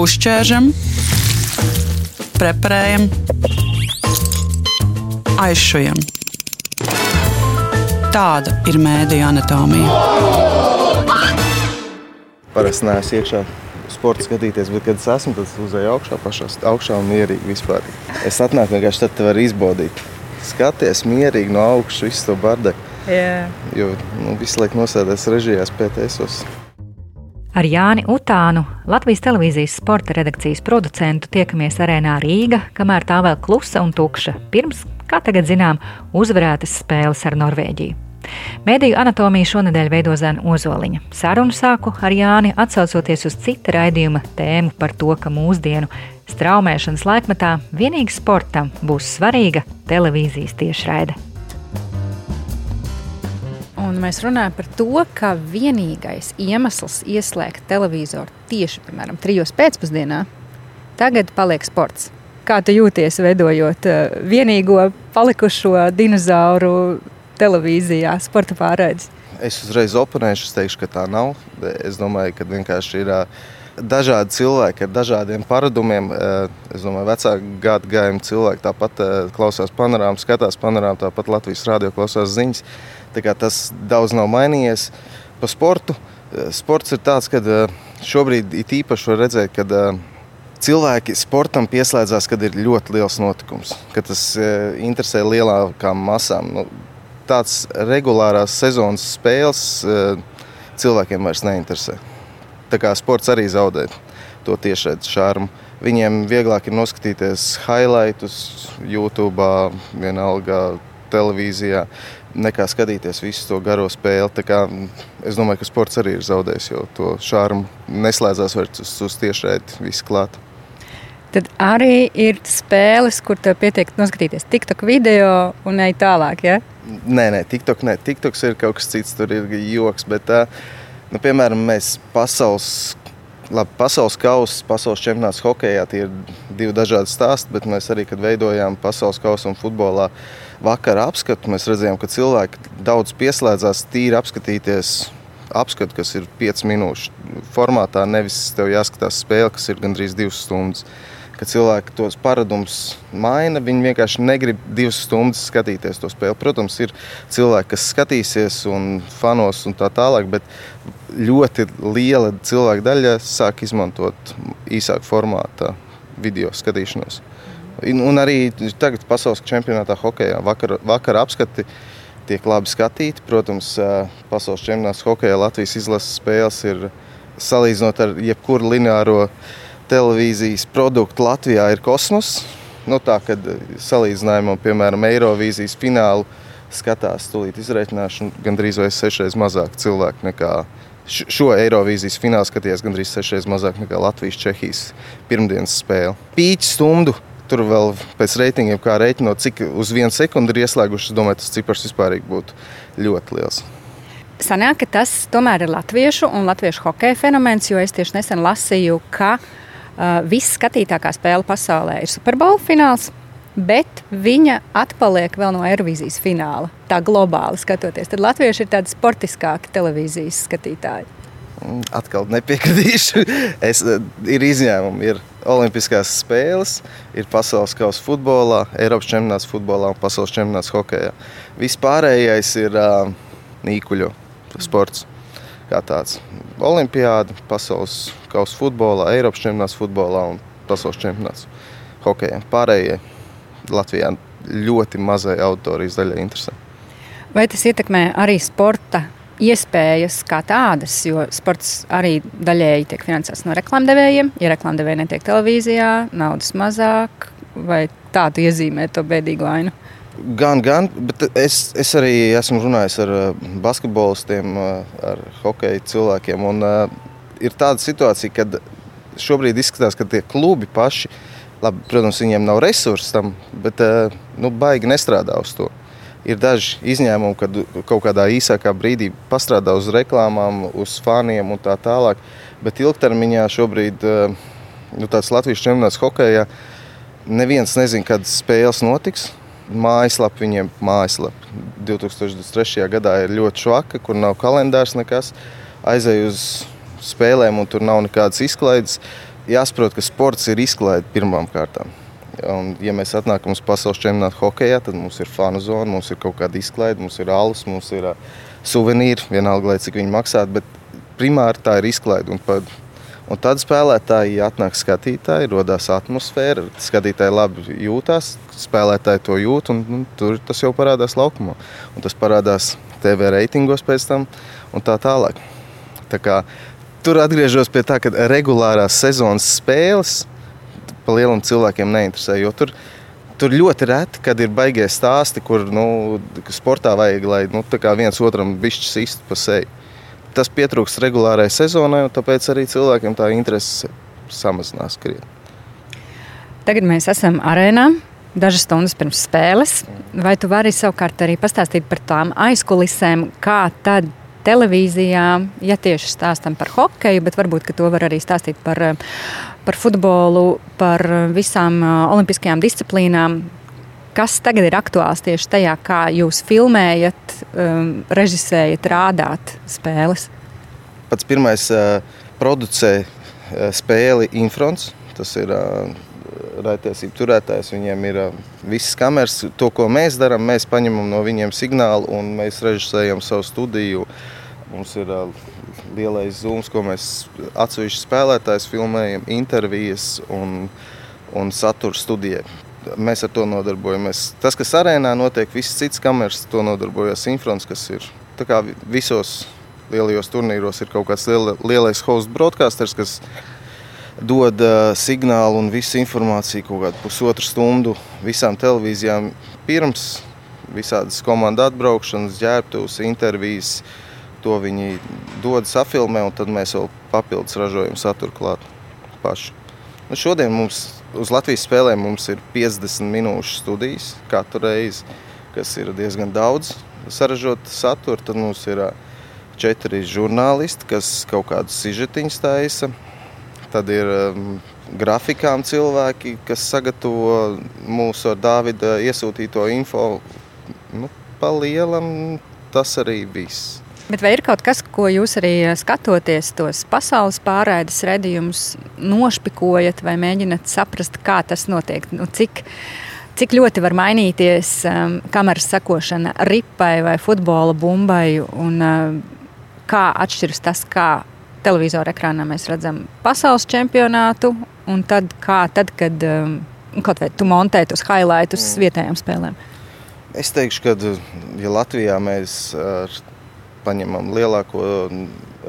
Uzķēršam, preparējam, aizšujam. Tāda ir mēdīņa anatomija. Parasti neesmu iekšā sporta skatīties, bet, kad es esmu, tad es uzēju augšā, pašā augšā un mierīgi vispār. Es atnāku vienkārši tad, var izbaudīt. Skaties mierīgi no augšas visu to bardaku. Jā. Jo nu, visu laiku nosēdēs režijās PTS. Ar Jāni Utānu, Latvijas televīzijas sporta redakcijas producentu, tiekamies arēnā Rīga, kamēr tā vēl klusa un tukša. Pirms, kā tagad zinām, uzvarētas spēles ar Norvēģiju. Mēdīju anatomiju šonadēļ veido Zana Ozoliņa. Sarunu sāku ar Jāni atsaucoties uz cita raidījuma tēmu par to, ka mūsdienu straumēšanas laikmetā vienīgi sportam būs svarīga televīzijas tiešraide. Mēs runājam par to, ka vienīgais iemesls ieslēgt televizoru tieši, piemēram, trijos pēcpusdienā, tagad paliek sports. Kā tu jūties, veidojot eh, vienīgo palikušo dinozauru televīzijā, sporta pārraides? Es uzreiz oponēšu, es teikšu, ka tā nav. Es domāju, ka vienkārši ir dažādi cilvēki ar dažādiem paradumiem. Es domāju, ka vecāku gadu gājumu cilvēki tāpat klausās panorāmu, skatās panorāmu, tāpat Latvijas rādio klausās ziņas. Tas daudz nav mainījies. Pa sportu. Sports ir tāds, ka šobrīd ir īpaši redzēt, ka cilvēki sportam pieslēdzās, kad ir ļoti liels notikums, kad tas interesē lielākām masām. Nu, tāds regulārās sezonas spēles cilvēkiem vairs neinteresē. Tā kā sports arī zaudē to tiešraides šārmu. Viņiem vieglāk ir noskatīties highlights, YouTube, vienalga televīzijā, nekā skatīties visu to garo spēli. Kā, es domāju, ka sports arī ir zaudējis, jo to šārmu neslēdzās vairs uz, uz tiešraidi viss klāt. Tad arī ir spēles, kur tev pietiek noskatīties TikTok video un ej tālāk. Ja? Nē, nē, TikTok, nē, TikToks ir kaut kas cits, tur ir joks. Bet, nu, piemēram, mēs pasaules, labi, pasaules kausa, pasaules čempionāts hokeja, tie ir divi dažādi stāsti. Bet mēs arī, kad veidojām pasaules kausu un futbolā vakara apskatu, mēs redzējām, ka cilvēki daudz pieslēdzās tīri apskatīties. Apskatu, kas ir 5 minūšu formātā, nevis tev jāskatās spēle, kas ir gandrīz 2 stundas ka cilvēki tos paradumus maina. Viņi vienkārši negrib divas stundas skatīties to spēli. Protams, ir cilvēki, kas skatīsies un fanos un tā tālāk, bet ļoti liela cilvēku daļa sāk izmantot īsāku formātu video skatīšanos. Un arī tagad pasaules čempionātā hokeja vakar, vakar apskati tiek labi skatīti. Protams, pasaules čempionāts hokeja Latvijas izlases spēles ir salīdzinot ar jebkuru lineāro televīzijas produktu Latvijā ir kosmos. Nu, tā, kad salīdzinājumā, piemēram, Eirovīzijas finālu skatās, tūlīt izreikināšu, gandrīz vai sešreiz mazāk cilvēku nekā šo Eirovīzijas finālu skatījās gandrīz sešreiz mazāk nekā Latvijas-Čehijas pirmdienas spēle. Pīķis stundu. Tur vēl pēc reitingiem, kā rēķinot, cik uz vienu sekundi ir ieslēguši. Es domāju, tas cipars vispār būtu ļoti liels. Sanāk, ka tas tomēr ir latviešu un latviešu hokeja fenomens, jo es tieši nesen lasīju, ka uh, Uh, viss skatītākā spēle pasaulē ir Superbowl fināls. Bet viņa atpaliek vēl no Eirovīzijas fināla. Tā globāli skatoties, tad latvieši ir tādi sportiskāki televīzijas skatītāji. Atkal nepiekritīšu. Es, uh, ir izņēmumi. Ir Olimpiskās spēles, ir pasaules kausa futbolā, Eiropas čempionāts futbolā un pasaules čempionāts hokeja. Vispārējais ir uh, nīkuļu sports. Olimpiāda, pasaules kausa futbolā, Eiropas čempionāts futbolā un pasaules čempionāts hokeja. Pārējie Latvijā ļoti mazai auditorijas daļai interesē. Vai tas ietekmē arī sporta iespējas kā tādas, jo sports arī daļēji tiek finansēts no reklāmdevējiem. Ja reklāmdevēji netiek televīzijā, naudas mazāk, vai tādu iezīmē to bēdīgo ainu? Gan, gan, bet es, es arī esmu runājis ar eh, basketbolistiem, eh, ar hokeja cilvēkiem. Un, uh, ir tāda situācija, kad šobrīd izskatās, ka tie klubi paši, labi, protams, viņiem nav resursi tam, bet uh, nu, baigi nestrādā uz to. Ir daži izņēmumi, kad kaut kādā īsākā brīdī pastrādā uz reklāmām, uz faniem un tā tālāk. Bet ilgtermiņā šobrīd uh, nu, tāds Latvijas čempionāts hokeja neviens nezina, kad spēles notiks mājaslapa viņiem mājaslapa. 2023. gadā ir ļoti švaka, kur nav kalendārs nekas. Aizēju uz spēlēm, un tur nav nekādas izklaides. jāsaprot, ka sports ir izklaide pirmām kārtām. Un, ja mēs atnākam uz pasaules čempionātu hokeja, tad mums ir fanu zona, mums ir kaut kāda izklaide, mums ir alus, mums ir uh, suvenīri, vienalga, lai cik viņi maksātu. Bet primāri tā ir izklaide. Un, pa, un tad spēlētāji atnāk skatītāji, radās atmosfēra, skatītāji labi jūtās, spēlētāji to jūt, un nu, tur tas jau parādās laukumā. Un tas parādās TV reitingos pēc tam un tā tālāk. Tā kā, tur atgriežos pie tā, ka regulārās sezonas spēles pa lielam cilvēkiem neinteresē. Tur, tur ļoti reti, kad ir baigie stāsti, kur nu, sportā vajag, lai nu, viens otram bišķi sistu pa seju. Tas pietrūkst regulārai sezonai, un tāpēc arī cilvēkiem tā interese samazinās krietni. Tagad mēs esam arēnā. Dažas stundas pirms spēles, vai tu vari savukārt arī pastāstīt par tām aizkulisēm, kā tad televīzijā, ja tieši stāstam par hokeju, bet varbūt to var arī stāstīt par, par futbolu, par visām olimpiskajām disciplīnām. Kas tagad ir aktuāls tieši tajā, kā jūs filmējat, um, režisējat, rādāt spēles? Pats pirmais uh, producē uh, spēli Infrons. Tas ir uh, raidtiesību turētājs. Viņiem ir uh, visas kameras. To, ko mēs darām, mēs paņemam no viņiem signālu un mēs režisējam savu studiju. Mums ir uh, lielais zūms, ko mēs atsevišķi spēlētājs filmējam, intervijas un, un satura studijai. Mēs ar to nodarbojamies. Tas, kas arēnā notiek, visas citas kameras, to nodarbojas Infrons, kas ir visos lielajos turnīros, ir kaut kāds liela, lielais host broadcasters, kas dod signālu un visu informāciju kaut kādu pusotru stundu visām televīzijām pirms visādas komandu atbraukšanas, ģērbtuves, intervijas. To viņi dod safilmē, un tad mēs vēl papildus ražojam saturu klāt paši. Nu, šodien mums uz Latvijas spēlēm ir 50 minūšu studijas katru reizi, kas ir diezgan daudz saražot saturu. Tad mums ir četri žurnālisti, kas kaut kādus sižetiņus taisa Tad ir um, grafikām cilvēki, kas sagatavo mūsu ar Dāvida iesūtīto info. Nu, pa lielam tas arī viss. Bet vai ir kaut kas, ko jūs arī skatoties tos pasaules pārraides redzējumus, nošpikojat vai mēģināt saprast, kā tas notiek? Nu, cik, cik ļoti var mainīties um, kameras sekošana ripai vai futbola bumbai, un um, kā atšķiras tas, kā televizora ekrānā mēs redzam pasaules čempionātu, un tad, kā, tad kad um, kaut vai tu montē tos highlightus mm. vietējām spēlēm? Es teikšu, ka ja Latvijā mēs ar, paņemam lielāko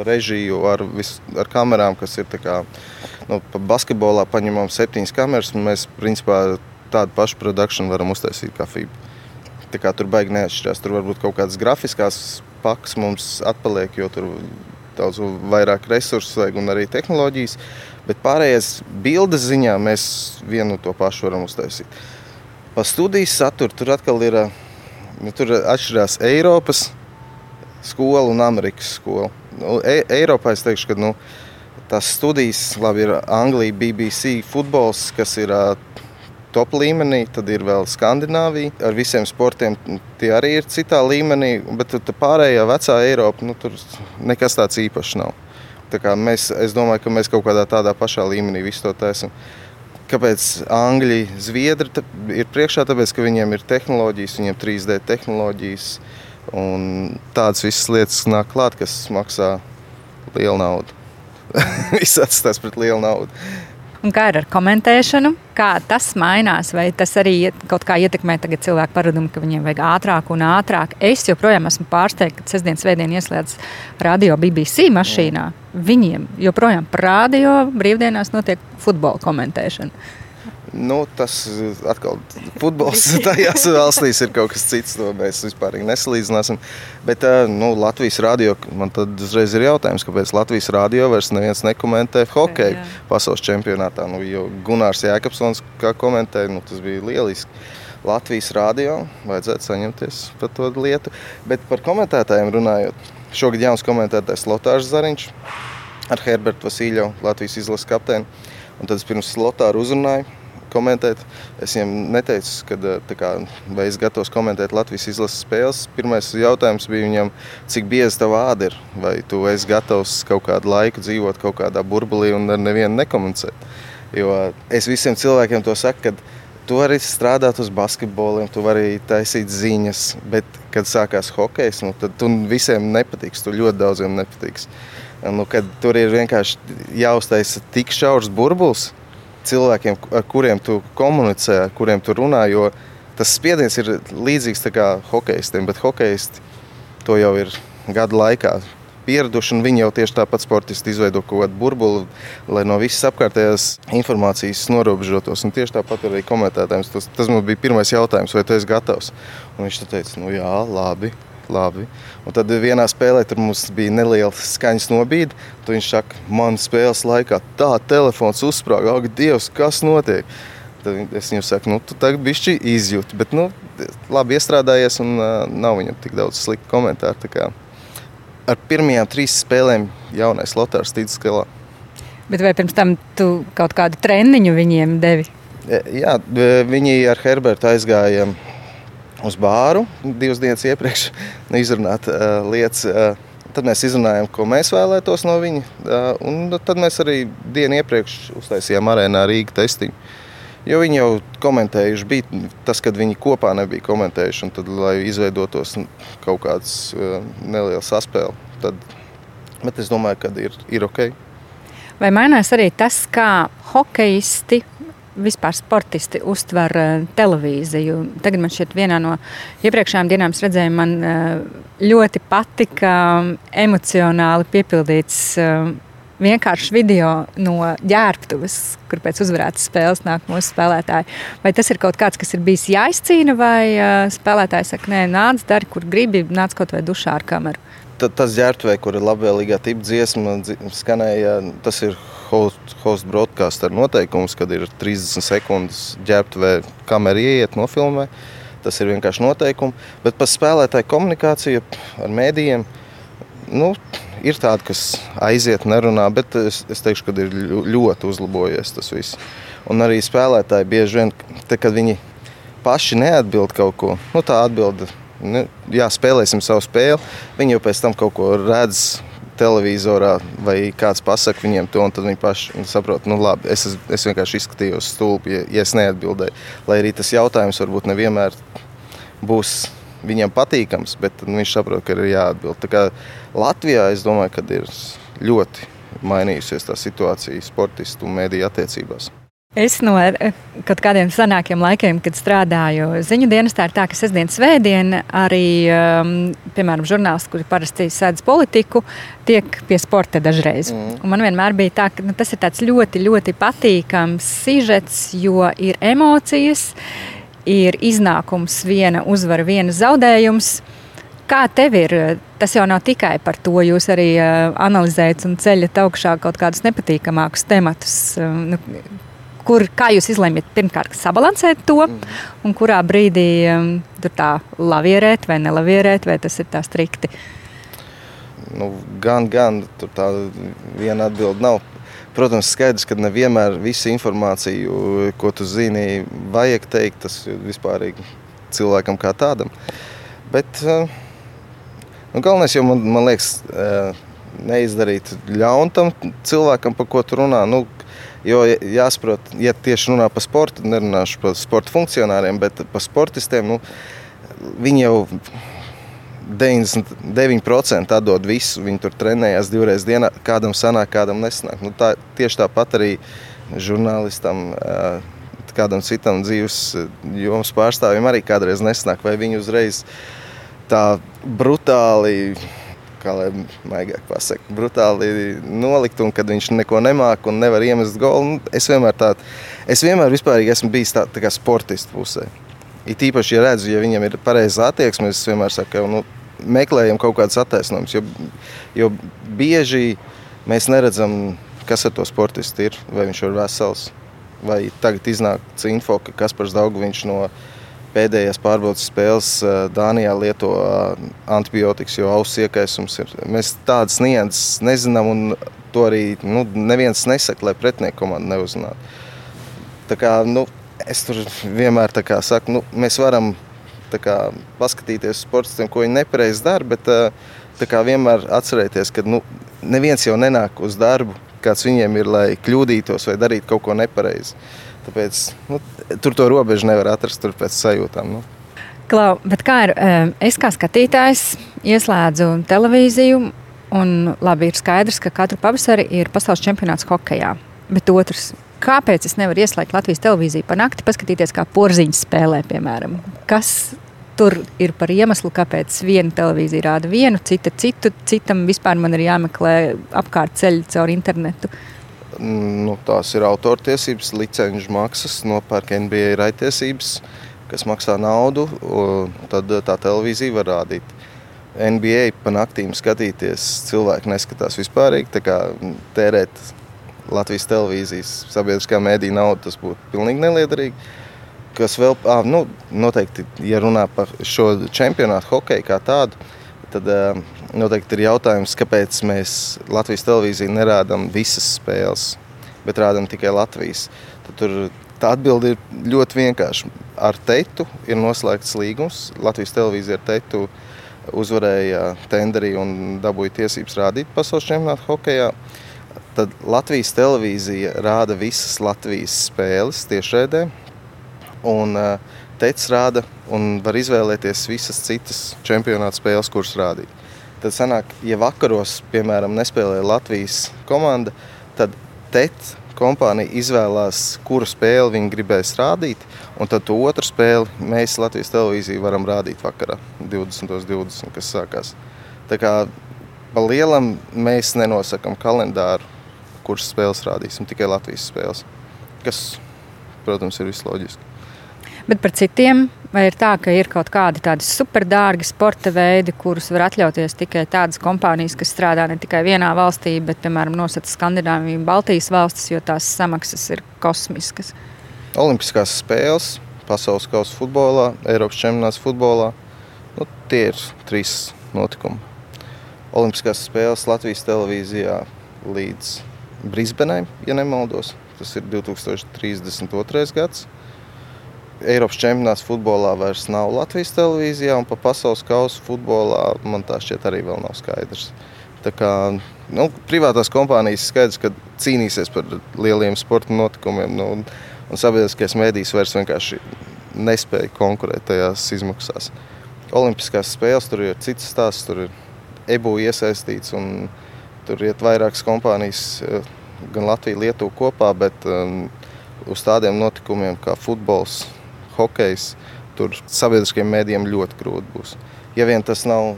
režiju ar, vis, ar kamerām, kas ir kā, nu, basketbolā, paņemam septiņas kameras, un mēs principā tādu pašu produkciju varam uztaisīt kā FIBA. Tā kā tur baigi neatšķirās. Tur varbūt kaut kādas grafiskās pakas mums atpaliek, jo tur daudz vairāk resursu vajag un arī tehnoloģijas. Bet pārējais bildes ziņā mēs vienu to pašu varam uztaisīt. Pa studijas saturu tur atkal ir nu, tur atšķirās Eiropas skola un Amerikas skola. Nu, e Eiropā es teikšu, ka nu, tās studijas labi ir Anglija, BBC, futbols, kas ir top līmenī, tad ir vēl Skandināvija. Ar visiem sportiem tie arī ir citā līmenī, bet pārējā vecā Eiropa, nu, tur nekas tāds īpašs nav. Tā mēs, es domāju, ka mēs kaut kādā tādā pašā līmenī visu to taisām. Kāpēc Angļi, Zviedri ir priekšā? Tāpēc, ka viņiem ir tehnoloģijas, viņiem ir 3D tehnoloģijas un tādas visas lietas nāk klāt, kas maksā lielu naudu. Viss atstās pret lielu naudu. Un kā ir ar komentēšanu? Kā tas mainās? Vai tas arī kaut kā ietekmē cilvēku paradumu, ka viņiem vajag ātrāk un ātrāk? Es joprojām esmu pārsteigts, ka sestdienas vēdienā ieslēdz radio BBC mašīnā. Viņiem joprojām par radio brīvdienās notiek futbola komentēšana. Nu, tas atkal futbols tajās valstīs ir kaut kas cits. To mēs vispār nesalīdzināsim. Bet nu, Latvijas rādio man tad uzreiz ir jautājums, kāpēc Latvijas rādio vairs neviens nekomentē hokeju jā. pasaules čempionātā. Nu, Gunārs Jēkabsons kā komentēja, nu, tas bija lieliski. Latvijas rādio vajadzētu saņemties par to lietu. Bet par komentētājiem runājot, šogad jauns komentētājs Lotārs Zariņš ar Herbertu Vasiļovu, Latvijas izlases kapteini. Un tad es pirms Lotāru uzrunāju komentēt. Es viņiem neteicu, kad, kā, vai es gatavs komentēt Latvijas izlases spēles. Pirmais jautājums bija viņam, cik bieza tava āda ir. Vai tu esi gatavs kaut kādu laiku dzīvot kaut kādā burbulī un ar nevienu nekomunicēt. Jo es visiem cilvēkiem to saku, ka tu vari strādāt uz basketboliem, tu vari taisīt ziņas, bet, kad sākās hokejs, nu, tad tu visiem nepatiks, tu ļoti daudziem nepatiks. Nu, tur ir vienkārši jāuztaisa tik šaurs burbulis cilvēkiem, ar kuriem tu komunicē, ar kuriem tu runā. Jo tas spiediens ir līdzīgs hokeistiem, bet hokeisti to jau ir gadu laikā pieraduši. Viņi jau tieši tāpat sportisti izveido kaut kādu burbuli, lai no visas apkārtējās informācijas norobežotos. Un tieši tāpat arī komentētājiem tas, tas mums bija pirmais jautājums, vai tu esi gatavs. Un viņš teica, nu jā, labi. Labi. Un tad vienā spēlē mums bija neliela skaņas nobīde. Viņš saka, man spēles laikā tā telefons uzsprāga. Ak, Dievs, kas notiek? Tad es viņam saku, nu, tu tagad bišķi izjūti. Bet, nu, labi iestrādājies un uh, nav viņam tik daudz sliktu komentāru. Ar pirmajām trīs spēlēm jaunais Lotārs tīcis skalā. Bet vai pirms tam tu kaut kādu treniņu viņiem devi? Jā, viņi ar Herbertu aizgāja uz bāru divas dienas iepriekš izrunāt uh, lietas. Uh, Tad mēs izrunājām, ko mēs vēlētos no viņa. Uh, tad mēs arī dienu iepriekš uztaisījām arēnā Rīgas testiņu. Jo viņi jau komentējuši, bija tas, kad viņi kopā nebija komentējuši. Tad, lai izveidotos kaut kāds uh, neliels saspēle, tad bet es domāju, ka ir, ir ok. Vai mainās arī tas, kā hokeisti vispār sportisti uztver uh, televīziju. Tagad man šķiet, vienā no iepriekšējām dienām redzēju, man uh, ļoti patika um, emocionāli piepildīts. Uh, vienkārši video no ģērbtuves, kur pēc uzvarētas spēles nāk mūsu spēlētāji. Vai tas ir kaut kas, kas ir bijis jāizcīna, vai uh, spēlētājs saka, nē, nāc, dari, kur gribi, nāc kaut vai dušā ar kameru? Tas ģērbtuvē, kur ir labvēlīgā tipa dziesma, skanēja, tas ir host, host broadcaster noteikums, kad ir 30 sekundes ģērbtuvē, kamera ieiet nofilmē. Tas ir vienkārši noteikumi. Bet par spēlētāju komunikāciju ar mēdījiem. Nu, ir tādi, kas aiziet, nerunā, bet es, es teikšu, ka ir ļoti uzlabojies tas viss. Un arī spēlētāji bieži vien, te, kad viņi paši neatbild kaut ko, nu, tā atbilde, nu, jā, spēlēsim savu spēli. Viņi jau pēc tam kaut ko redz televizorā, vai kāds pasakā viņiem to, un tad viņi paši saprot, nu, labi, es, es vienkārši izskatījos stulbi, ja, ja es neatbildēju. Lai arī tas jautājums varbūt nevienmēr būs viņam patīkams, bet nu, viņš saprot, ka ir jāatbild. Tā kā Latvijā es domāju, ka ir ļoti mainījusies tā situācija sportistu un mediju attiecībās. Es no eh, kaut kādiem senākiem laikiem, kad strādāju ziņu dienestā, ir tā, ka sestdienas svētdiena arī, um, piemēram, žurnālisti, kuri parasti sēdz politiku, tiek pie sporta dažreiz. Mm. Un man vienmēr bija tā, ka nu, tas ir ļoti, ļoti patīkams sižets, jo ir emocijas, ir iznākums, viena uzvara, viena zaudējums. Kā tev ir? Tas jau nav tikai par to. Jūs arī uh, analizējat un ceļat augšā kaut kādus nepatīkamākus tematus. Uh, nu, kur, kā jūs izlemjat pirmkārt sabalansēt to, mm. un kurā brīdī um, tur tā lavierēt vai nelavierēt, vai tas ir tā strikti? Nu, gan, gan tur tā viena atbilde nav. Protams, skaidrs, ka nevienmēr visu informāciju, ko tu zini, vajag teikt, tas vispār cilvēkam kā tādam. Bet uh, nu, galvenais jau man, man liekas, uh, neizdarīt ļaunu tam cilvēkam, par ko tu runā. Nu, Jo jāsaprot, ja tieši runā par sportu, nerunāšu par sporta funkcionāriem, bet par sportistiem, nu, viņi jau 99% atdod visu. Viņi tur trenējās divreiz dienā, kādam sanāk, kādam nesanāk. Nu, tā, tieši tāpat arī žurnālistam. Kādam citam dzīves jomas pārstāvjiem arī kādreiz nesanāk, vai viņi uzreiz tā brutāli kā lai maigāk pasakot, brutāli nolikt, un kad viņš neko nemāk un nevar iemest golu. Nu, es vienmēr tādu, es vienmēr esmu bijis tā, tā kā sportists pusē. It īpaši, ja redzu, ja viņam ir pareiza attieksme, es vienmēr saku, nu, meklējam kaut kādus attaisnojumus. Jo, jo bieži mēs neredzam, kas ar to sportistu ir, vai viņš ir vesels. Vai tagad iznāk info, ka Kaspars Daugovičs no viņa pēdējās pārbaudas spēles Dānijā lieto antibiotikas, jo auss iekaisums ir. Mēs tādas nianses nezinām, un to arī nu, neviens nesaka, lai pretinieku komanda neuzzinātu. Tā kā, nu, Es tur vienmēr saku, nu, mēs varam kā, paskatīties uz sportistiem, ko viņi nepareizi dara, bet kā, vienmēr atcerēties, ka nu, neviens jau nenāk uz darbu, kāds viņiem ir, lai kļūdītos vai darītu kaut ko nepareizi. Tāpēc nu, tur to robežu nevar atrast pēc sajūtām. Nu. Klau, kā ir? Es kā skatītājs ieslēdzu televīziju, un labi, ir skaidrs, ka katru pavasari ir pasaules čempionāts hokeja. Bet otrs, kāpēc es nevaru ieslēgt Latvijas televīziju pa nakti, paskatīties, kā porziņš spēlē, piemēram? Kas tur ir par iemeslu, kāpēc viena televīzija rāda vienu, cita citu, citam vispār man ir jāmeklē apkārt ceļi caur internetu? Nu, tās ir autortiesības, licenču maksas, nopērk NBA raitiesības, kas maksā naudu, tad tā televīzija var rādīt. NBA pa naktīm skatīties, cilvēki neskatās vispārīgi. Tērēt Latvijas televīzijas sabiedriskā mēdīņa naudu, tas būtu pilnīgi neliederīgi. Kas vēl, ah, nu, noteikti, ja runā par šo čempionātu hokeju kā tādu, tad uh, noteikti ir jautājums, kāpēc mēs Latvijas televīzijā nerādām visas spēles, bet rādām tikai Latvijas. Tad tur tā atbilde ir ļoti vienkārša. Ar Teitu ir noslēgts līgums. Latvijas televīzija ar Teitu uzvarēja tenderī un dabūja tiesības rādīt pasaules čempionātu hokeja. Tad Latvijas televīzija rāda visas Latvijas spēles tiešraidē. Un uh, Teicis rāda un var izvēlēties visas citas čempionāta spēles, kuras rādīt. Tad sanāk, ja vakaros, piemēram, nespēlē Latvijas komanda, tad TET kompānija izvēlās, kuru spēli viņi gribēs rādīt, un tad to otru spēli mēs Latvijas televīzijā varam rādīt vakarā 20.20, 20, kas sākās. Tā kā pa lielam mēs nenosakam kalendāru, kuras spēles rādīsim, tikai Latvijas spēles, kas, protams, ir visloģiski. Bet par citiem, vai ir tā, ka ir kaut kādi tādi superdārgi sporta veidi, kurus var atļauties tikai tādas kompānijas, kas strādā ne tikai vienā valstī, bet, piemēram, nosaka Skandināviju Baltijas valstis, jo tās samaksas ir kosmiskas? Olimpiskās spēles, pasaules kausa futbolā, Eiropas čempionāts futbolā. Nu, tie ir trīs notikumi. Olimpiskās spēles Latvijas televīzijā līdz Brisbenai, ja nemaldos. Tas ir 2032. gads. Eiropas čempionāts futbolā vairs nav Latvijas televīzijā, un pa pasaules kausa futbolā man tā šķiet arī vēl nav skaidrs. Tā kā nu, privātās kompānijas skaidrs, ka cīnīsies par lieliem sporta notikumiem, nu, un, un sabiedriskais mēdījis vairs vienkārši nespēja konkurēt tajās izmaksās. Olimpiskās spēles tur ir cits stāsts, tur ir EBU iesaistīts, un tur iet vairākas kompānijas, eh, gan Latvija, Lietuva kopā, bet um, uz tādiem notikumiem kā futbols, hokejs, tur sabiedriskajiem mēdījiem ļoti grūti būs. Ja vien tas nav,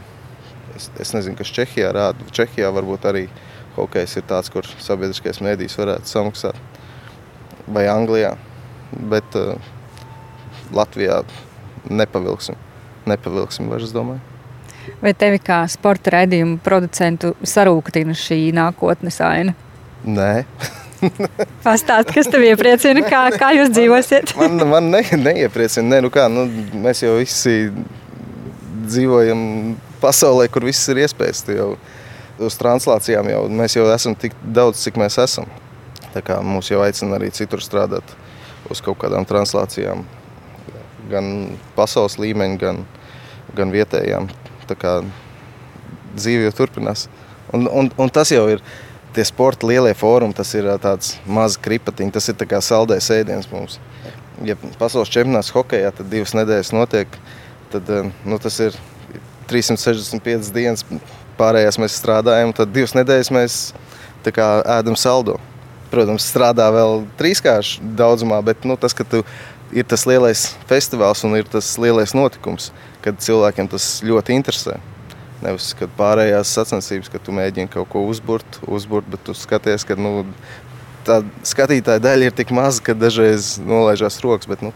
es, es nezinu, kas Čehijā rāda, Čehijā varbūt arī hokejs ir tāds, kur sabiedriskais mēdījis varētu samaksāt, vai Anglijā, bet uh, Latvijā nepavilksim, nepavilksim vairs, es domāju. Vai tevi kā sporta raidījumu producentu sarūktina šī nākotnes aina? Nē. Pastāst, kas tev iepriecina, kā, kā jūs dzīvosiet? man man ne, neiepriecina. Ne, nu kā, nu, mēs jau visi dzīvojam pasaulē, kur viss ir iespējas. Jau uz translācijām jau mēs jau esam tik daudz, cik mēs esam. Tā kā mūs jau aicina arī citur strādāt uz kaut kādām translācijām. Gan pasaules līmeņa, gan, gan vietējām. Tā kā dzīve jau turpinās. Un, un, un tas jau ir tie sporta lielie fórumi, tas ir tāds mazs kripatiņš, tas ir kā saldējs ēdiens mums. Ja pasaules čempionāts hokeja, tad divas nedēļas notiek, tad nu, tas ir 365 dienas, pārējās mēs strādājam, tad divas nedēļas mēs kā, ēdam saldo. Protams, strādā vēl trīskārši daudzumā, bet nu, tas, ka tu ir tas lielais festivāls un ir tas lielais notikums, kad cilvēkiem tas ļoti interesē. Nevis, kad pārējās sacensības, kad tu mēģini kaut ko uzburt, uzburt bet tu skaties, ka nu, tā skatītāja daļa ir tik maza, ka dažreiz nolaižās rokas. Bet, nu,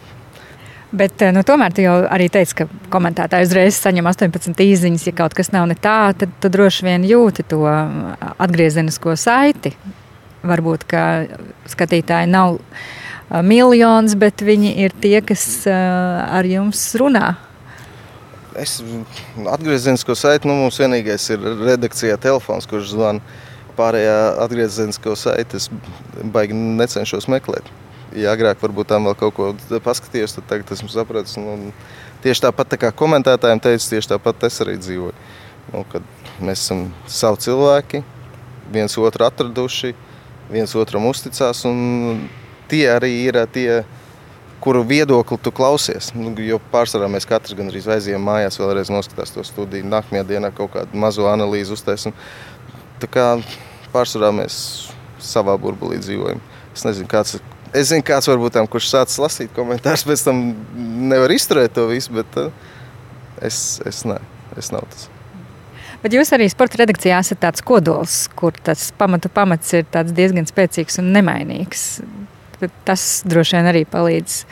Bet, nu, tomēr tu jau arī teici, ka komentētāji uzreiz saņem 18 īsiņas. Ja kaut kas nav ne tā, tad tu droši vien jūti to atgriezenisko saiti. Varbūt, ka skatītāji nav miljons, bet viņi ir tie, kas ar jums runā. Es atgriezenisko saiti, nu, mums vienīgais ir redakcijā telefons, kurš zvana. Pārējā atgriezenisko saiti es baigi necenšos meklēt. ja agrāk varbūt tam vēl kaut ko paskatījos, tad tagad esmu sapratis. Nu, tieši tāpat tā kā komentētājiem teica, tieši tāpat es arī dzīvoju. Nu, kad mēs esam savi cilvēki, viens otru atraduši, viens otram uzticās. Tie arī ir tie, kuru viedokli tu klausies. Nu, jo pārsvarā mēs katrs gan arī aizjām mājās, vēlreiz noskatās to studiju, nākamajā dienā kaut kādu mazo analīzi uztaisam. Tā kā pārsvarā mēs savā burbulī dzīvojam. Es nezinu, kāds, es zinu, kāds varbūt tam, kurš sācis lasīt komentārus, pēc tam nevar izturēt to visu, bet uh, es, es, ne, es nav tas. Bet jūs arī sporta redakcijā esat tāds kodols, kur tas pamatu pamats ir diezgan spēcīgs un nemainīgs. Tas droši vien arī palīdz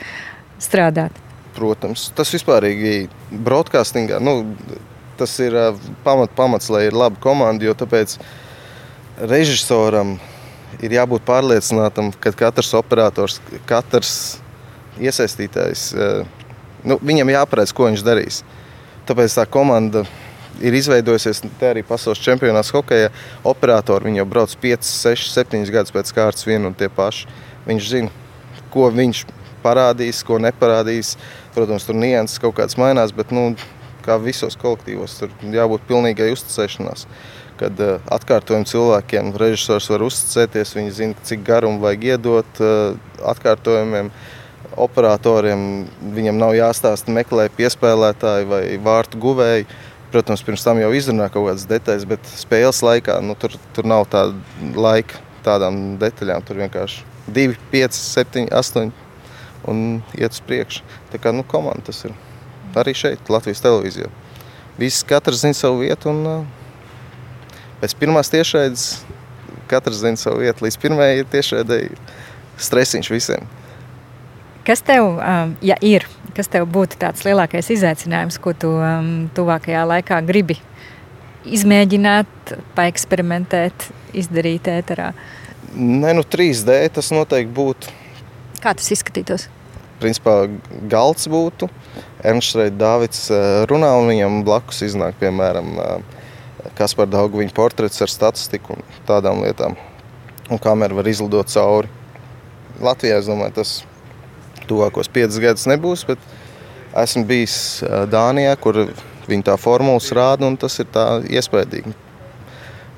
strādāt. Protams, tas vispārīgi broadcastingā. Nu, tas ir pamat, pamats, lai ir laba komanda. Jo tāpēc režisoram ir jābūt pārliecinātam, ka katrs operators, katrs iesaistītājs, nu, viņam jāparedz, ko viņš darīs. Tāpēc tā komanda ir izveidojusies arī pasaules čempionāts hokeja. Operatori jau brauc 5, 6, 7 gadus pēc kārtas vienu un tie paši. Viņš zina, ko viņš parādīs, ko neparādīs. Protams, tur nianses kaut kādas mainās, bet nu, kā visos kolektīvos, tur jābūt pilnīgai uzticēšanās. Kad uh, atkārtojumu cilvēkiem režisors var uzticēties, viņi zina, cik garumu vajag iedot uh, atkārtojumiem. Operatoriem viņam nav jāstāsta, meklē piespēlētāji vai vārtu guvēji. Protams, pirms tam jau izrunā kaut kādas detaļas, bet spēles laikā nu, tur, tur nav tāda laika tādām detaļām. Tur vienkārši 2, 5, 7, 8 un iet uz priekšu. Tā kā nu, komanda tas ir arī šeit, Latvijas televīzijā. Visi katrs zina savu vietu, un uh, pēc pirmās tiešraides katrs zina savu vietu. Līdz pirmajai tiešraidei stresiņš visiem. Kas tev, ja ir, kas tev būtu tāds lielākais izaicinājums, ko tu tuvākajā laikā gribi izmēģināt, paeksperimentēt, izdarīt ēterā? Nē, nu 3D tas noteikti būtu. Kā tas izskatītos? Principā galds būtu, Ernsts Dārvids runā, un viņam blakus iznāk, piemēram, Kaspar Daugu viņa portrets ar statistiku un tādām lietām. Un kamera var izlidot cauri. Latvijā, es domāju, tas tuvākos piecus gadus nebūs, bet esmu bijis Dānijā, kur viņi tā formulas rāda, un tas ir tā iespaidīgi.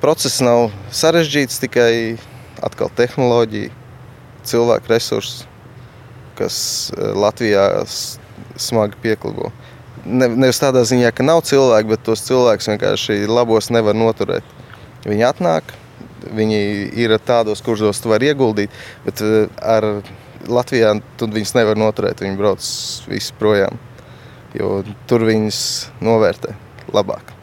Process nav sarežģīts, tikai atkal tehnoloģija, cilvēku resursi kas eh, Latvijā smagi pieklibo. Ne, nevis tādā ziņā, ka nav cilvēku, bet tos cilvēkus vienkārši labos nevar noturēt. Viņi atnāk, viņi ir tādos kurzos, tu vari ieguldīt, bet eh, ar Latvijā viņus nevar noturēt. Viņi brauc visi projām, jo tur viņus novērtē labāk.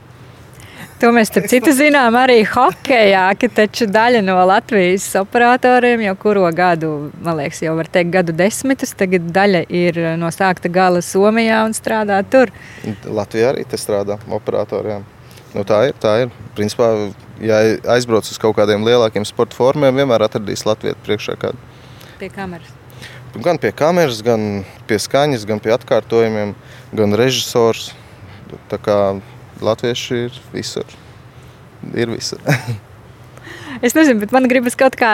To mēs starp citu zinām arī hokeja, ka taču daļa no Latvijas operatoriem jau kuro gadu, man liekas, jau var teikt gadu desmitus, tagad daļa ir no sākta gala Somijā un strādā tur. Latvijā arī te strādā operatoriem. Nu, tā ir, tā ir. Principā, ja aizbrauc uz kaut kādiem lielākiem sporta formiem, vienmēr atradīs Latviju priekšā kādu. Pie kameras. Gan pie kameras, gan pie skaņas, gan pie atkārtojumiem, gan režisors. Tā kā latvieši ir visur. Ir visur. es nezinu, bet man gribas kaut kā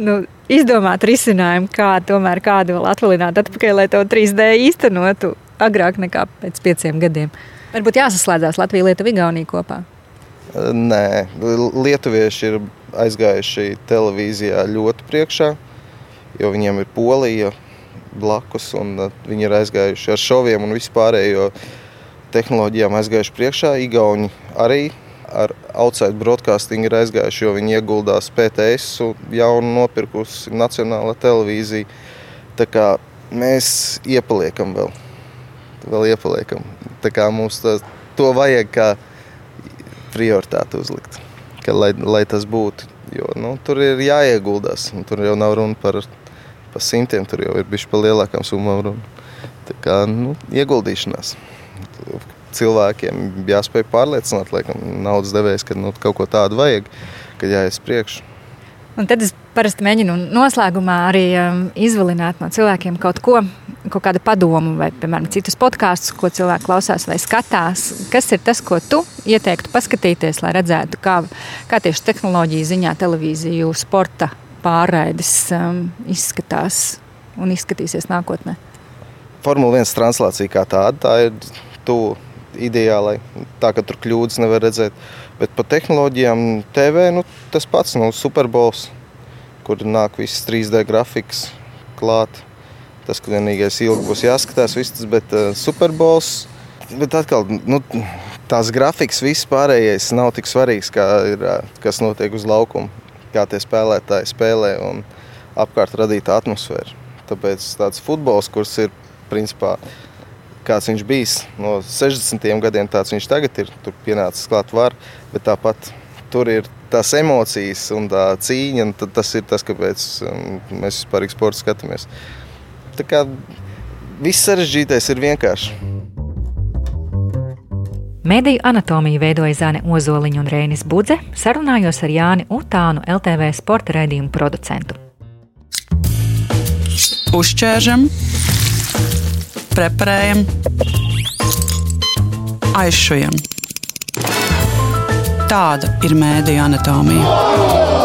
nu, izdomāt risinājumu, kā tomēr kādu vēl atvalināt atpakaļ, lai to 3D īstenotu agrāk nekā pēc pieciem gadiem. Varbūt jāsaslēdzās Latvija, Lietuva, Igaunija kopā. Nē, lietuvieši ir aizgājuši televīzijā ļoti priekšā, jo viņiem ir polija blakus, un viņi ir aizgājuši ar šoviem un vispārējo. Jo tehnoloģijām aizgājuši priekšā. Igauni arī ar outside broadcasting ir aizgājuši, jo viņi ieguldās PTS, jaunu nopirkusi Nacionāla televīzija. Tā kā mēs iepaliekam vēl. vēl iepaliekam. Tā kā mums tā, to vajag kā prioritāti uzlikt, ka, lai, lai tas būtu. Jo, nu, tur ir jāieguldās. Tur jau nav runa par, par simtiem, tur jau ir bijusi par lielākām summām runa. Tā kā nu, ieguldīšanās cilvēkiem jāspēj pārliecināt, laikam, naudas devējs, ka nu, kaut ko tādu vajag, ka jāies priekšu. Un tad es parasti mēģinu noslēgumā arī um, izvilināt no cilvēkiem kaut ko, kaut kādu padomu, vai, piemēram, citus podkāstus, ko cilvēki klausās vai skatās. Kas ir tas, ko tu ieteiktu paskatīties, lai redzētu, kā, kā tieši tehnoloģija ziņā televīziju sporta pārraides um, izskatās un izskatīsies nākotnē? Formula 1 translācija kā tāda, tā ir tuvu ideālai, tā ka tur kļūdas nevar redzēt. Bet par tehnoloģijām TV nu, tas pats, nu, Superbols, kur nāk viss 3D grafiks klāt. Tas, ka vienīgais ilgi būs jāskatās, viss tas, bet uh, Superbols. Bet atkal, nu, tās grafikas, viss pārējais nav tik svarīgs, kā ir, uh, kas notiek uz laukuma, kā tie spēlētāji spēlē un apkārt radīta atmosfēra. Tāpēc tāds futbols, kurš ir principā kāds viņš bijis no 60. gadiem, tāds viņš tagad ir. Tur pienācis klāt var, bet tāpat tur ir tās emocijas un tā cīņa. Un tas ir tas, kāpēc um, mēs vispār sporta skatāmies. Tā kā viss sarežģītais ir vienkārši. Mediju anatomiju veidoja Zane Ozoliņa un Rēnis Budze, sarunājos ar Jāni Utānu, LTV sporta raidījumu producentu. Uzķēršam, preparējam, aizšujam. Tāda ir mēdīņa anatomija.